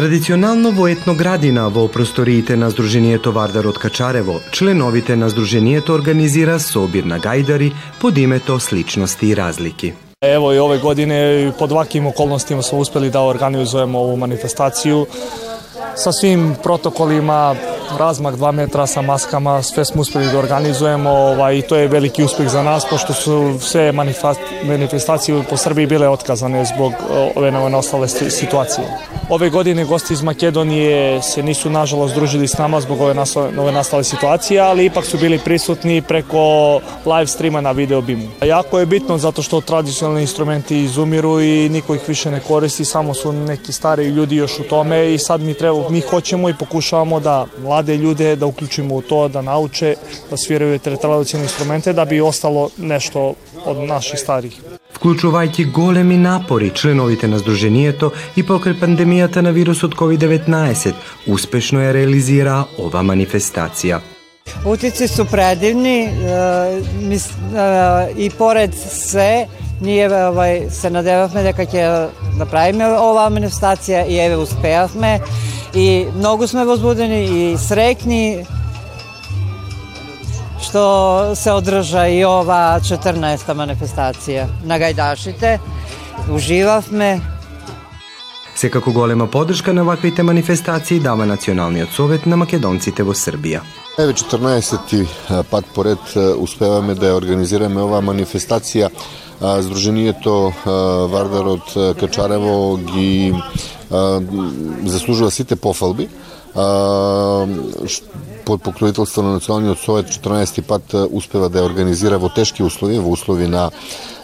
Традиционално во Етноградина во просториите на Сдруженијето Вардарот Качарево, членовите на Сдруженијето организира собир на гајдари под името Сличности и разлики. Evo i ove godine pod ovakvim okolnostima smo uspeli da organizujemo ovu manifestaciju sa svim protokolima, razmak 2 metra sa maskama, sve smo uspeli da organizujemo ovaj, i to je veliki uspeh za nas pošto su sve manifestacije po Srbiji bile otkazane zbog ove novonostale situacije. новонастале ситуации. Ове години гости из Македонија се нису нажалост дружили с нама због ове новонастале ситуации, али ипак су били присутни преко лайв стрима на видео биму. Јако е битно затоа што традиционални инструменти изумиру и никој их више не користи, само су неки стари луѓе још у томе и сад ми треба ми хочемо и покушавamo да младе луѓе да уклучиме у тоа да науче да свирају традиционални инструменти да би остало нешто од наши старих. вклучувајќи големи напори членовите на Сдруженијето и покрај пандемијата на вирусот COVID-19, успешно ја реализира ова манифестација. Utjeci su predivni i pored sve nije ovaj, se nadevahme da kad je napravime ova manifestacija i eve uspejahme i mnogo smo возбудени и срекни, што се одржа и ова 14-та манифестација на гајдашите. Уживавме. Секако голема поддршка на ваквите манифестации дава Националниот совет на македонците во Србија. Еве 14-ти пат поред успеваме да ја организираме оваа манифестација. Сдруженијето Вардар од Качарево ги заслужува сите пофалби под покровителство на Националниот совет 14 пат успева да ја организира во тешки услови, во услови на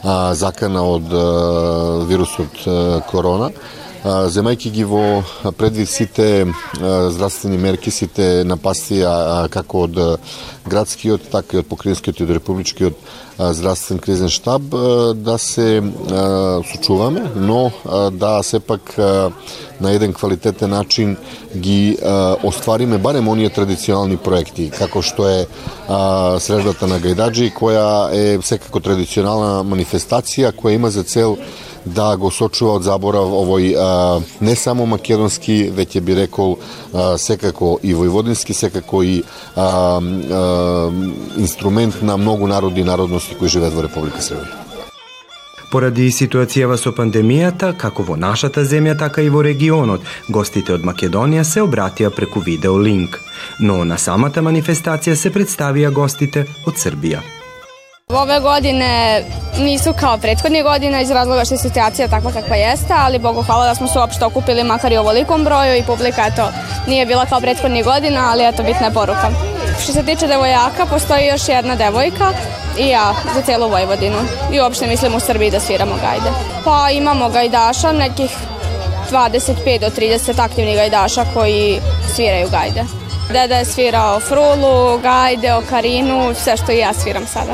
а, закана од а, вирусот а, корона земајќи ги во предвид сите здравствени мерки, сите напасти, како од градскиот, така и од покринскиот и од републичкиот здравствен кризен штаб да се сочуваме, но да сепак на еден квалитетен начин ги оствариме барем оние традиционални проекти, како што е средбата на Гајдаджи, која е секако традиционална манифестација која има за цел да го сочува од заборав овој а, не само македонски, веќе би рекол а, секако и војводински, секако и а, а, инструмент на многу народи и народности кои живеат во Република Србија. Поради ситуацијава со пандемијата, како во нашата земја, така и во регионот, гостите од Македонија се обратија преку видеолинк. Но на самата манифестација се представија гостите од Србија. Ove godine nisu kao prethodnih godina iz razloga što je situacija takva kakva jeste, ali Bogu hvala da smo se uopšte okupili makar i ovolikom broju i publika eto, nije bila kao prethodnih godina, ali eto bitna je poruka. Što se tiče devojaka, postoji još jedna devojka i ja za celu Vojvodinu. I uopšte mislim u Srbiji da sviramo gajde. Pa imamo gajdaša, nekih 25 do 30 aktivnih gajdaša koji sviraju gajde. Deda je svirao frulu, gajde, okarinu, sve što i ja sviram sada.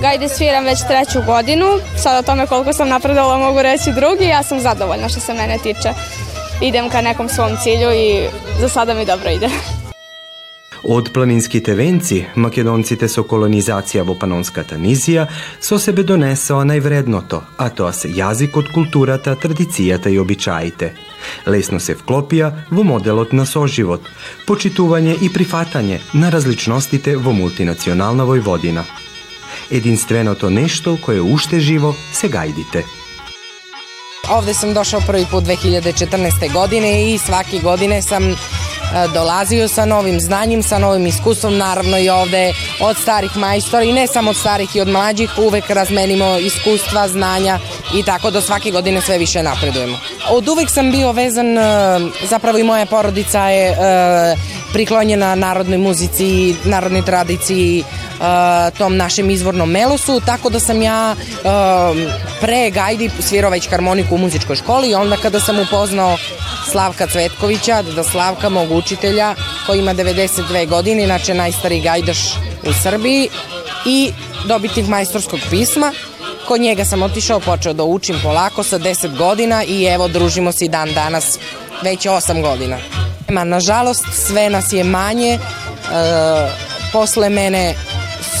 Gajde sviram već treću godinu, sad o tome koliko sam napredovala mogu reći drugi, ja sam zadovoljna što se mene tiče. Idem ka nekom svom cilju i za sada mi dobro ide. Од планинските венци, македонците со колонизација во Панонската низија со себе донесоа највредното, а тоа се јазикот, културата, традицијата и обичаите. Лесно се вклопија во моделот на соживот, почитување и прифатање на различностите во мултинационална Војводина. Единственото нешто кое уште живо се гајдите. Овде сам дошao први пут 2014. године и сваки године сам dolazio sa novim znanjem, sa novim iskustvom, naravno i ovde od starih majstora i ne samo od starih i od mlađih, uvek razmenimo iskustva, znanja i tako do svake godine sve više napredujemo. Od uvek sam bio vezan, zapravo i moja porodica je priklonjena narodnoj muzici, narodnoj tradiciji, tom našem izvornom melosu, tako da sam ja pre Gajdi svirao već harmoniku u muzičkoj školi i onda kada sam upoznao Slavka Cvetkovića, da Slavka, mog učitelja, koji ima 92 godine, inače najstariji gajdaš u Srbiji i dobitnik majstorskog pisma. Kod njega sam otišao, počeo da učim polako sa 10 godina i evo družimo se i dan danas već 8 godina. Nažalost, sve nas je manje. E, posle mene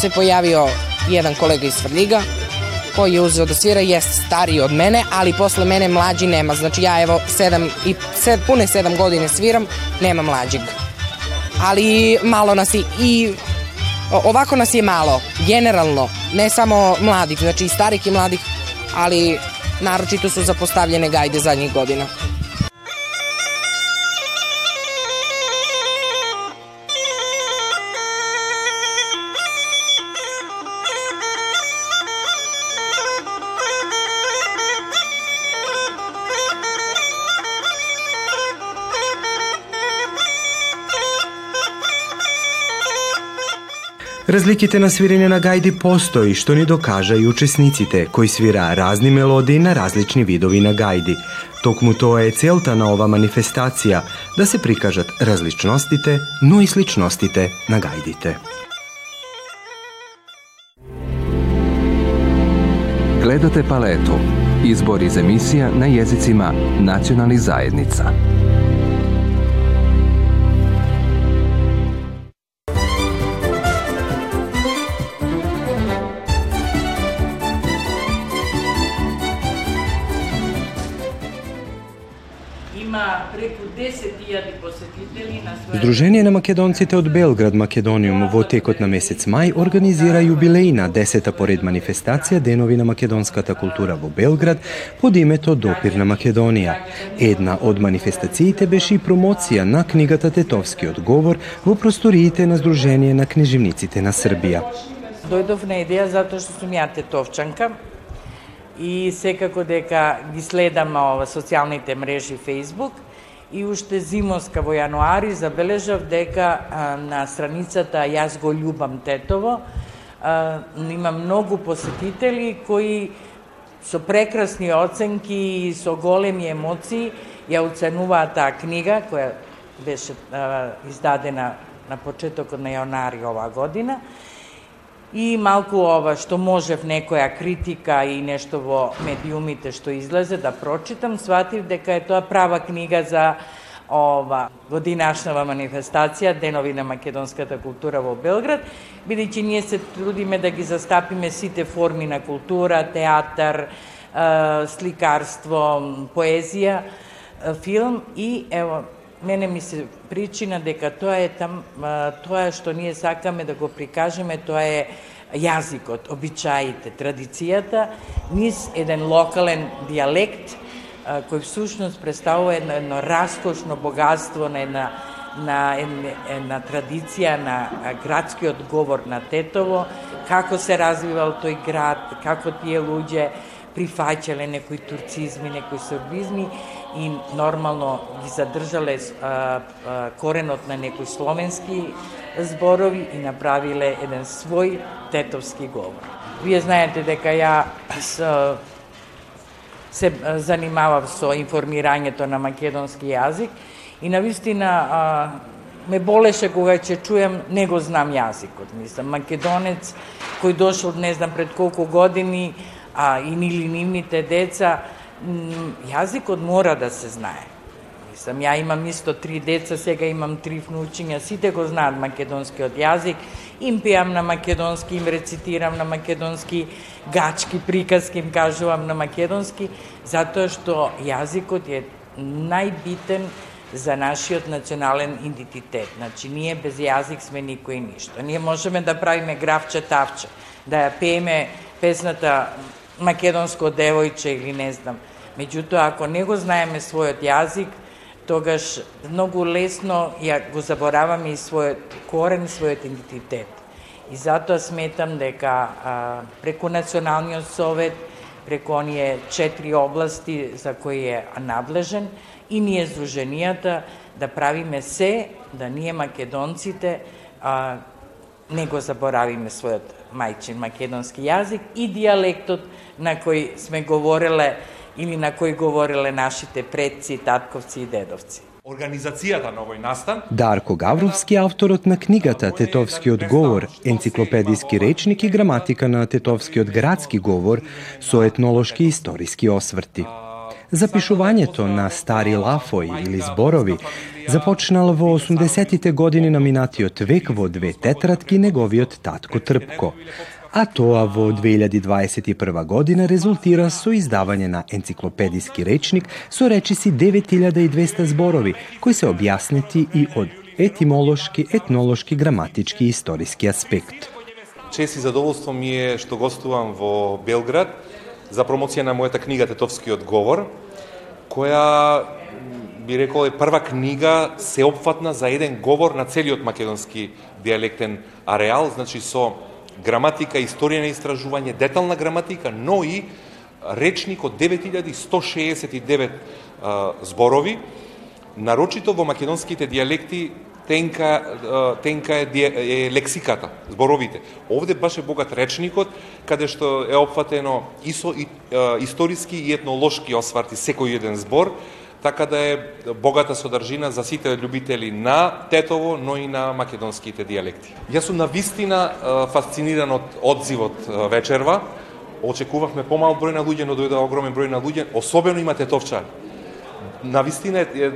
se pojavio jedan kolega iz Svrljiga koji je uzeo da svira jest stariji od mene, ali posle mene mlađi nema. Znači ja evo sedam i sed, pune sedam godine sviram, nema mlađeg. Ali malo nas i, i ovako nas je malo, generalno, ne samo mladih, znači i starih i mladih, ali naročito su zapostavljene gajde zadnjih godina. Разликите на свирење на гајди постои, што ни докажа и учесниците, кои свира разни мелодии на различни видови на гајди. Токму тоа е целта на ова манифестација, да се прикажат различностите, но и сличностите на гајдите. Гледате палету. Избор из емисија на језицима национални заедница. Здружение на македонците од Белград, Македониум, во текот на месец мај организира јубилејна десета поред манифестација Денови на македонската култура во Белград под името Допир на Македонија. Една од манифестациите беше и промоција на книгата Тетовскиот говор во просториите на Здружение на книжевниците на Србија. Дојдов на идеја затоа што сум ја тетовчанка и секако дека ги следам ова социјалните мрежи Facebook – и уште зимоска во јануари забележав дека а, на страницата Јас го љубам Тетово а, има многу посетители кои со прекрасни оценки и со големи емоции ја оценуваат таа книга која беше а, издадена на почетокот на јануари оваа година и малку ова што можев некоја критика и нешто во медиумите што излезе да прочитам, сватив дека е тоа права книга за ова годинашнава манифестација Денови на македонската култура во Белград, бидејќи ние се трудиме да ги застапиме сите форми на култура, театар, сликарство, поезија, филм и ево мене ми се причина дека тоа е там тоа што ние сакаме да го прикажеме, тоа е јазикот, обичаите, традицијата низ еден локален диалект кој всушност представува едно, едно раскошно богатство на една на една, една традиција на градскиот говор на Тетово, како се развивал тој град, како тие луѓе прифаќале некои турцизми, некои србизми и нормално ги задржале а, а, коренот на некои словенски зборови и направиле еден свој тетовски говор. Вие знаете дека ја с, се занимавав со информирањето на македонски јазик и на вистина а, ме болеше кога ќе чујам не го знам јазикот. Мислам, македонец кој дошол не знам пред колку години, а и нили нивните деца, јазикот мора да се знае. Мислам, ја имам исто три деца, сега имам три внучиња, сите го знаат македонскиот јазик, им пеам на македонски, им рецитирам на македонски, гачки, приказки им кажувам на македонски, затоа што јазикот е најбитен за нашиот национален идентитет. Значи, ние без јазик сме никој ништо. Ние можеме да правиме графче тавче, да ја пееме песната македонско девојче или не знам. Меѓутоа, ако не го знаеме својот јазик, тогаш многу лесно ја го забораваме и својот корен, својот идентитет. И затоа сметам дека а, преку Националниот совет, преку оние четири области за кои е надлежен, и ние Сдруженијата да правиме се да ние македонците а, не го заборавиме својот мајчин македонски јазик и диалектот на кој сме говореле или на кој говореле нашите предци, татковци и дедовци. Организацијата на овој настан Дарко Гавровски, авторот на книгата Тетовскиот говор, енциклопедиски речник и граматика на Тетовскиот градски говор со етнолошки и историски осврти. Запишувањето на стари лафои или зборови започнал во 80-тите години на минатиот век во две тетратки неговиот татко Трпко а тоа во 2021 година резултира со издавање на енциклопедиски речник со речиси 9200 зборови, кои се објаснети и од етимолошки, етнолошки, граматички и историски аспект. Чест и задоволство ми е што гостувам во Белград за промоција на мојата книга Тетовскиот говор, која би рекол е прва книга сеопфатна за еден говор на целиот македонски диалектен ареал, значи со граматика, историја на истражување, детална граматика, но и речник од 9169 зборови, нарочито во македонските диалекти тенка, тенка е, е лексиката, зборовите. Овде баш е богат речникот, каде што е опфатено и со и, историски и етнолошки осварти секој еден збор, така да е богата содржина за сите љубители на Тетово, но и на македонските диалекти. Јас сум на вистина фасциниран од одзивот вечерва. Очекувавме помал број на луѓе, но дојде огромен број на луѓе, особено има тетовчани. на вистина е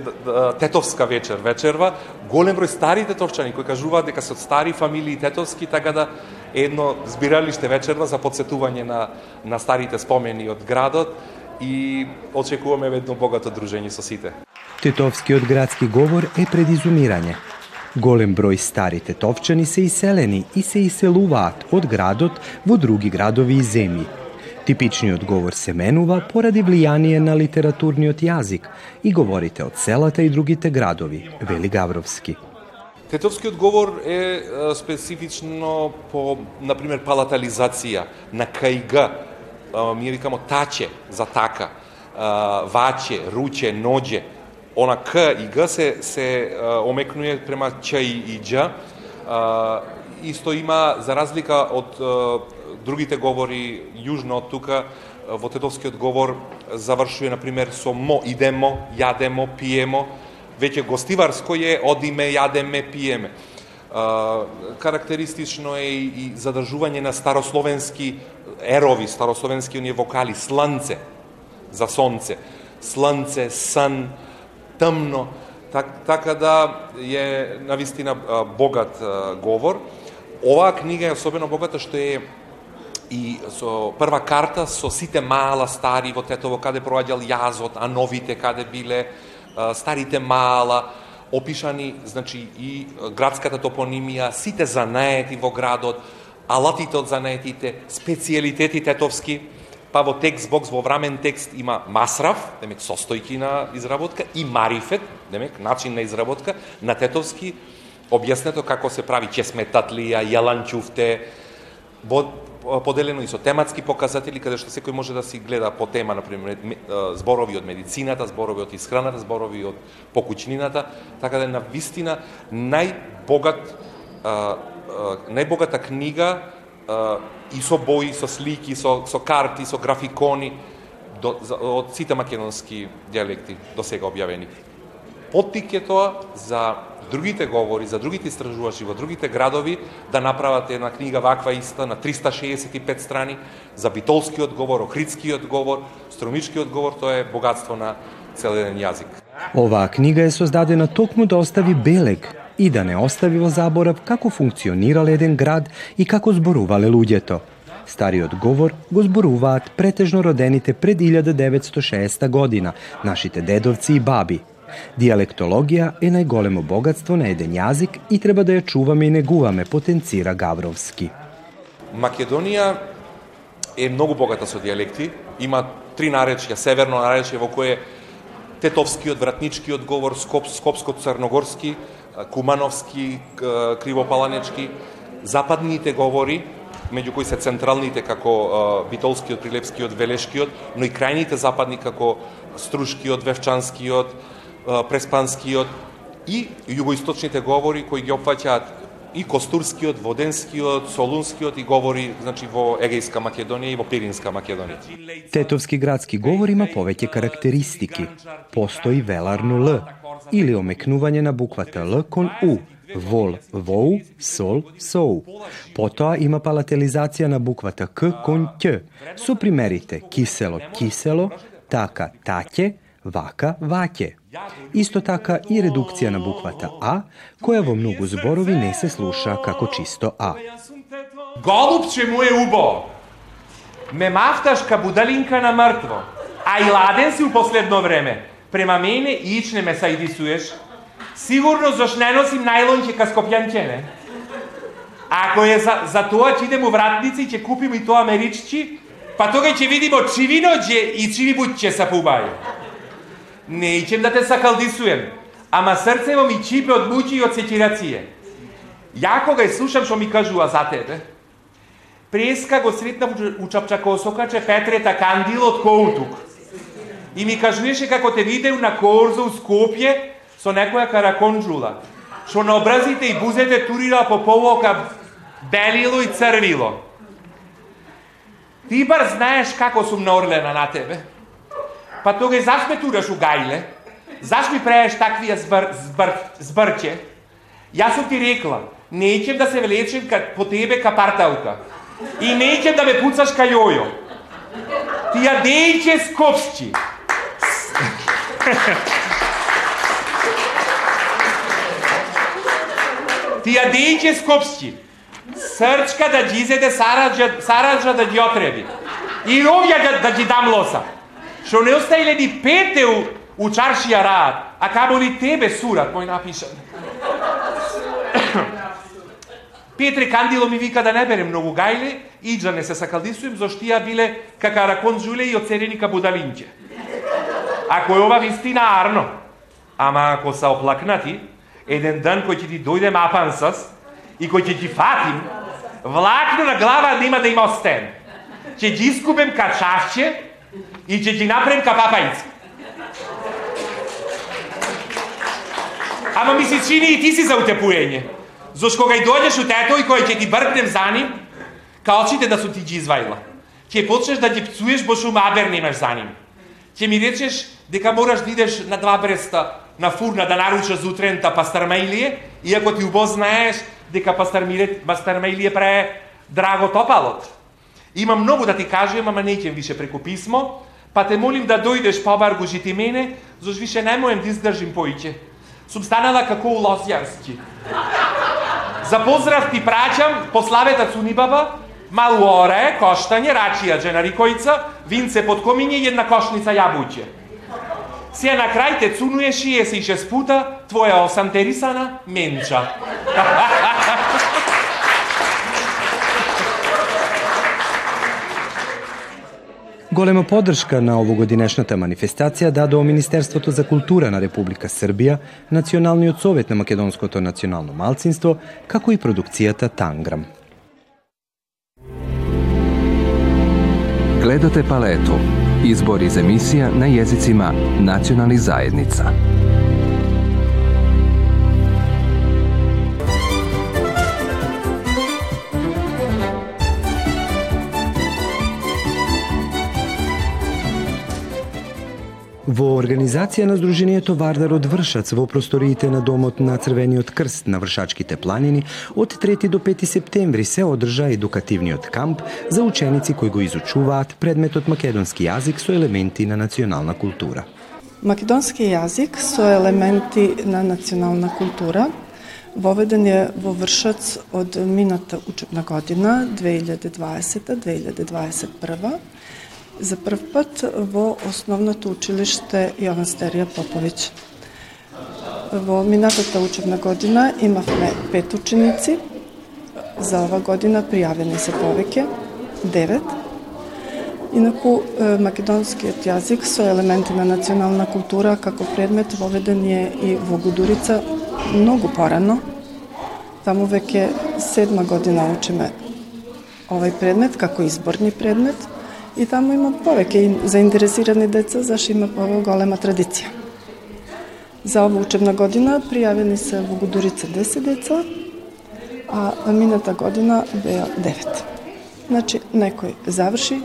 тетовска вечер, вечерва, голем број стари тетовчани кои кажуваат дека се од стари фамилии тетовски, така да едно збиралиште вечерва за подсетување на, на старите спомени од градот и очекуваме едно богато дружење со сите. Тетовскиот градски говор е предизумирање. Голем број стари тетовчани се иселени и се иселуваат од градот во други градови и земји Типичниот говор се менува поради влијание на литературниот јазик и говорите од селата и другите градови, вели Гавровски. Тетовскиот говор е специфично по, например, палатализација на кајга, ние викамо таче за така, ваче, руче, ноđе, она к и г се, се омекнуе према ч и дж, исто има, за разлика од другите говори јужно од тука, во тетовскиот говор завршува, например, со мо, идемо, јадемо, пиемо, веќе гостиварско е одиме, јадеме, пиеме карактеристично е и задржување на старословенски ерови, старословенски оние вокали, сланце за сонце, сланце, сан, тмно, так, така да е навистина богат говор. Оваа книга е особено богата што е и со прва карта со сите мала стари во Тетово каде проаѓал јазот, а новите каде биле старите мала, опишани значи и градската топонимија, сите занаети во градот, алатите од занаетите, специјалитети тетовски, па во текст бокс во врамен текст има масраф, демек состојки на изработка и марифет, демек начин на изработка на тетовски објаснето како се прави чесметатлија, јаланчуфте, во поделено и со тематски показатели каде што секој може да си гледа по тема, на пример, зборови од медицината, зборови од исхраната, зборови од покучнината, така да е на вистина најбогат најбогата книга и со бои, со слики, со, со карти, со графикони до, од сите македонски диалекти до сега објавени. Поттик е тоа за другите говори, за другите истражувачи во другите градови да направат една книга ваква иста на 365 страни за битолскиот говор, охридскиот говор, струмичкиот говор, тоа е богатство на целен јазик. Оваа книга е создадена токму да остави белег и да не остави во заборав како функционирал еден град и како зборувале луѓето. Стариот говор го зборуваат претежно родените пред 1960 година, нашите дедовци и баби, Диалектологија е најголемо богатство на еден јазик и треба да ја чуваме и негуваме, потенцира Гавровски. Македонија е многу богата со диалекти. Има три наречја, северно наречје во кое Тетовскиот, Вратничкиот говор, Скоп, Скопско-Црногорски, Кумановски, Кривопаланечки, западните говори, меѓу кои се централните како Битолскиот, Прилепскиот, Велешкиот, но и крајните западни како Струшкиот, Вевчанскиот, преспанскиот и југоисточните говори кои ги опфаќаат и Костурскиот, Воденскиот, Солунскиот и говори значи во Егејска Македонија и во Пиринска Македонија. Тетовски градски говор има повеќе карактеристики. Постои веларно Л или омекнување на буквата Л кон У, вол, воу, сол, соу. Потоа има палателизација на буквата К кон Ќ, со примерите кисело, кисело, така, таќе, вака, ваќе. Исто така и редукција на буквата А, која во многу зборови не се слуша како чисто А. Голубче му е убо. Ме мафташ ка будалинка на мртво. А и ладен си у последно време. Према мене ич не ме сајдисуеш. Сигурно зош не носим најлонче ка скопјанчене. Ако е за, за тоа ќе идем у вратници и ќе купим и тоа америччи, па тога ќе видимо чивиноđe и чиви буќе са пубај. Не ичем да те сакалдисуем, ама срцево ми чипе од муќи и од секирација. Ја кога слушам што ми кажува за тебе, преска го сретнав у Чапчакосока, че Петрета така Кандил од Коутук. И ми кажуваше како те видеу на Корзо у Скопје со некоја караконджула, што на образите и бузете турира по повока белило и црвило. Ти бар знаеш како сум наорлена на тебе. Па тога заш засметураш у гајле? Заш ми прееш таквија збр, збр, збрче? Јас сум ти рекла, не да се влечем по тебе ка парталка. И не да ме пуцаш ка јојо. Ти ја дејче скопсчи. Ти ја дејче скопсчи. Срчка да ги изеде сараджа, сараджа да ги отреби. И ровја да, да ги дам лоса. Што не остаиле ни пете у, у чаршија раат, а камо ли тебе сурат, мој напишан. Петре Кандило ми вика да не берем многу гајле, иджа не се сакалдисуем, зашто ја биле кака ракон жуле и оцерени ка будалинќе. Ако е ова вистина арно, ама ако са оплакнати, еден ден кој ќе ти дојде мапансас и кој ќе ти фатим, влакно на глава нема да има остен. Ќе ги искубем ка чашче и ќе ги направим ка папајци. Ама ми се чини и ти си за утепуење. Зошто кога и дојдеш у тето и кој ќе ти бркнем за ним, калчите да су ти ги извајла. Ќе почнеш да ги пцуеш, бо шо абер немаш за ним. Ќе ми речеш дека мораш да идеш на два бреста на фурна да наручаш утрента пастармаилие, иако ти убо знаеш дека пастармаилие прае драго топалот. Има многу да ти кажем, ама не ќе више преку писмо, па те молим да дојдеш па побар го жити мене, зош више не моем да издржим поиќе. Сум станала како у Лосјарски. За поздрав ти праќам пославета Цунибаба, малу оре, коштање, рачија дженарикојца, винце под комиње една кошница јабуќе. Се на крај те цунуеш и се ише спута твоја осантерисана менча. Голема поддршка на овогодинешната манифестација дадо Министерството за култура на Република Србија, Националниот совет на Македонското национално малцинство, како и продукцијата Танграм. Гледате палету. Избор из емисија на језицима национални заедница. Во организација на Сдруженијето Вардар од Вршац во просториите на Домот на Црвениот крст на Вршачките планини од 3 до 5 септември се одржа едукативниот камп за ученици кои го изучуваат предметот македонски јазик со елементи на национална култура. Македонски јазик со елементи на национална култура воведен е во Вршац од мината учебна година 2020-2021 за прв пат во основното училиште Јован Стерија Поповиќ. Во минатата учебна година имавме пет ученици, за ова година пријавени се повеќе, девет. Инаку македонскиот јазик со елементи на национална култура како предмет воведен е и во Гудурица многу порано. Таму веќе седма година учиме овај предмет како изборни предмет – и таму има повеќе заинтересирани деца, зашто има ова голема традиција. За ова учебна година пријавени се во Гудурица 10 деца, а мината година беа 9. Значи, некој заврши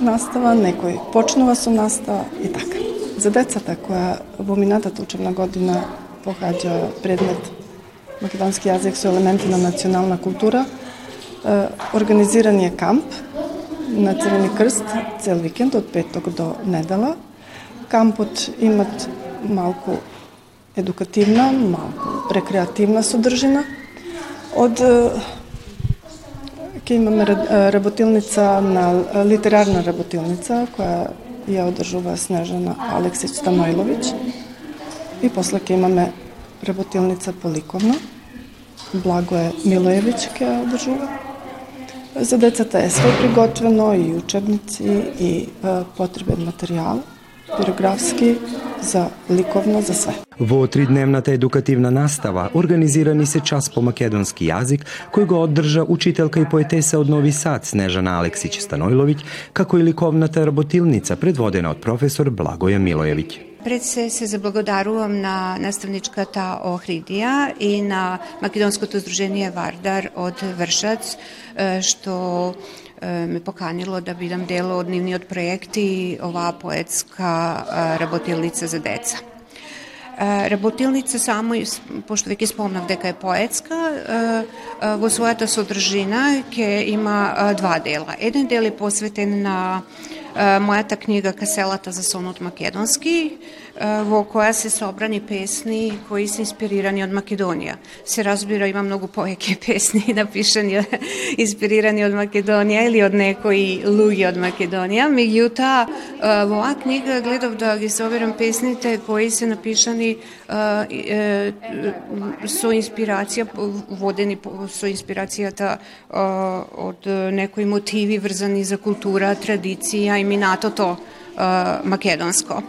настава, некој почнува со настава и така. За децата која во минатата учебна година погаѓа предмет македонски јазик со елементи на национална култура, организиран е камп на Црвени крст цел викенд од петок до недела. Кампот имат малку едукативна, малку рекреативна содржина. Од ќе имаме работилница на литерарна работилница која ја одржува Снежана Алексич Станојловиќ. И после ќе имаме работилница поликовна. Благое Милоевиќ ќе ја одржува. За децата е све приготвено и учебници и потребен материјал пирографски, за ликовно, за све. Во тридневната едукативна настава организирани се час по македонски јазик кој го оддржа учителка и поетеса од Нови Сад Снежана Алексиќ Станојловиќ, како и ликовната работилница предводена од професор Благоја Милојевиќ. Пред се се заблагодарувам на наставничката Охридија и на Македонското здружение Вардар од Вршац што ме поканило да бидам дел од нивниот проект и оваа поетска работилница за деца. Работилница само, пошто веќе спомнав дека е поетска, во својата содржина ќе има два дела. Еден дел е посветен на мојата книга Каселата за сонот македонски, во која се собрани песни кои се инспирирани од Македонија. Се разбира, има многу повеќе песни напишани инспирирани од Македонија или од некои луѓе од Македонија. Меѓутоа, во оваа книга гледав да ги соберам песните кои се напишани со инспирација, водени со инспирацијата од некои мотиви врзани за култура, традиција и минатото македонско.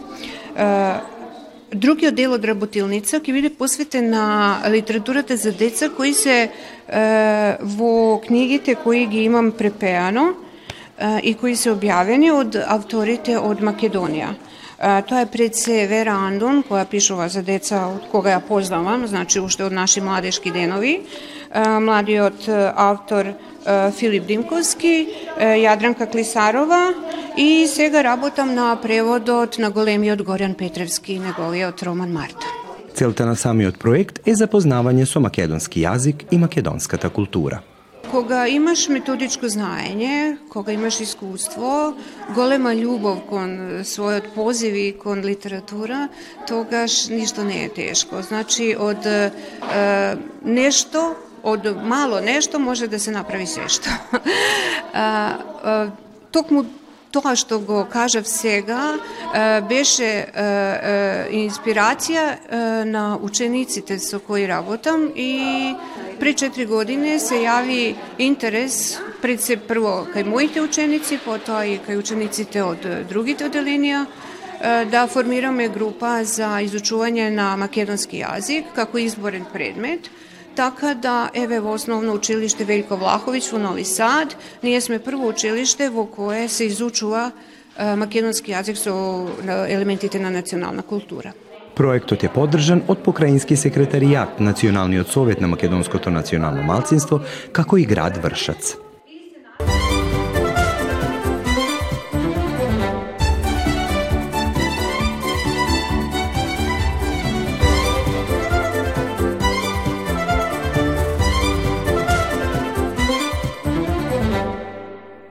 Другиот дел од работилница ќе биде посветен на литературата за деца кои се во книгите кои ги имам препеано и кои се објавени од авторите од Македонија. Тоа е пред се Вера Андон, која пишува за деца од кога ја познавам, значи уште од наши младешки денови. Младиот автор Филип Димковски, Јадранка Клисарова и сега работам на преводот на големиот Горјан Петревски и неговиот роман Марта. Целта на самиот проект е запознавање со македонски јазик и македонската култура. Кога имаш методичко знаење, кога имаш искуство, голема љубов кон својот позив и кон литература, тогаш ништо не е тешко. Значи, од е, нешто од мало нешто може да се направи се што. Токму тоа што го кажав сега беше инспирација на учениците со кои работам и пред 4 години се јави интерес пред се прво кај моите ученици, потоа и кај учениците од другите оделенија да формираме група за изучување на македонски јазик како изборен предмет Така да, еве во основно училиште Велико Влаховиќ во Нови Сад, ние сме прво училиште во кое се изучува македонски јазик со елементите на национална култура. Проектот е поддржан од Покраински секретаријат, Националниот совет на македонското национално малцинство, како и град Вршац.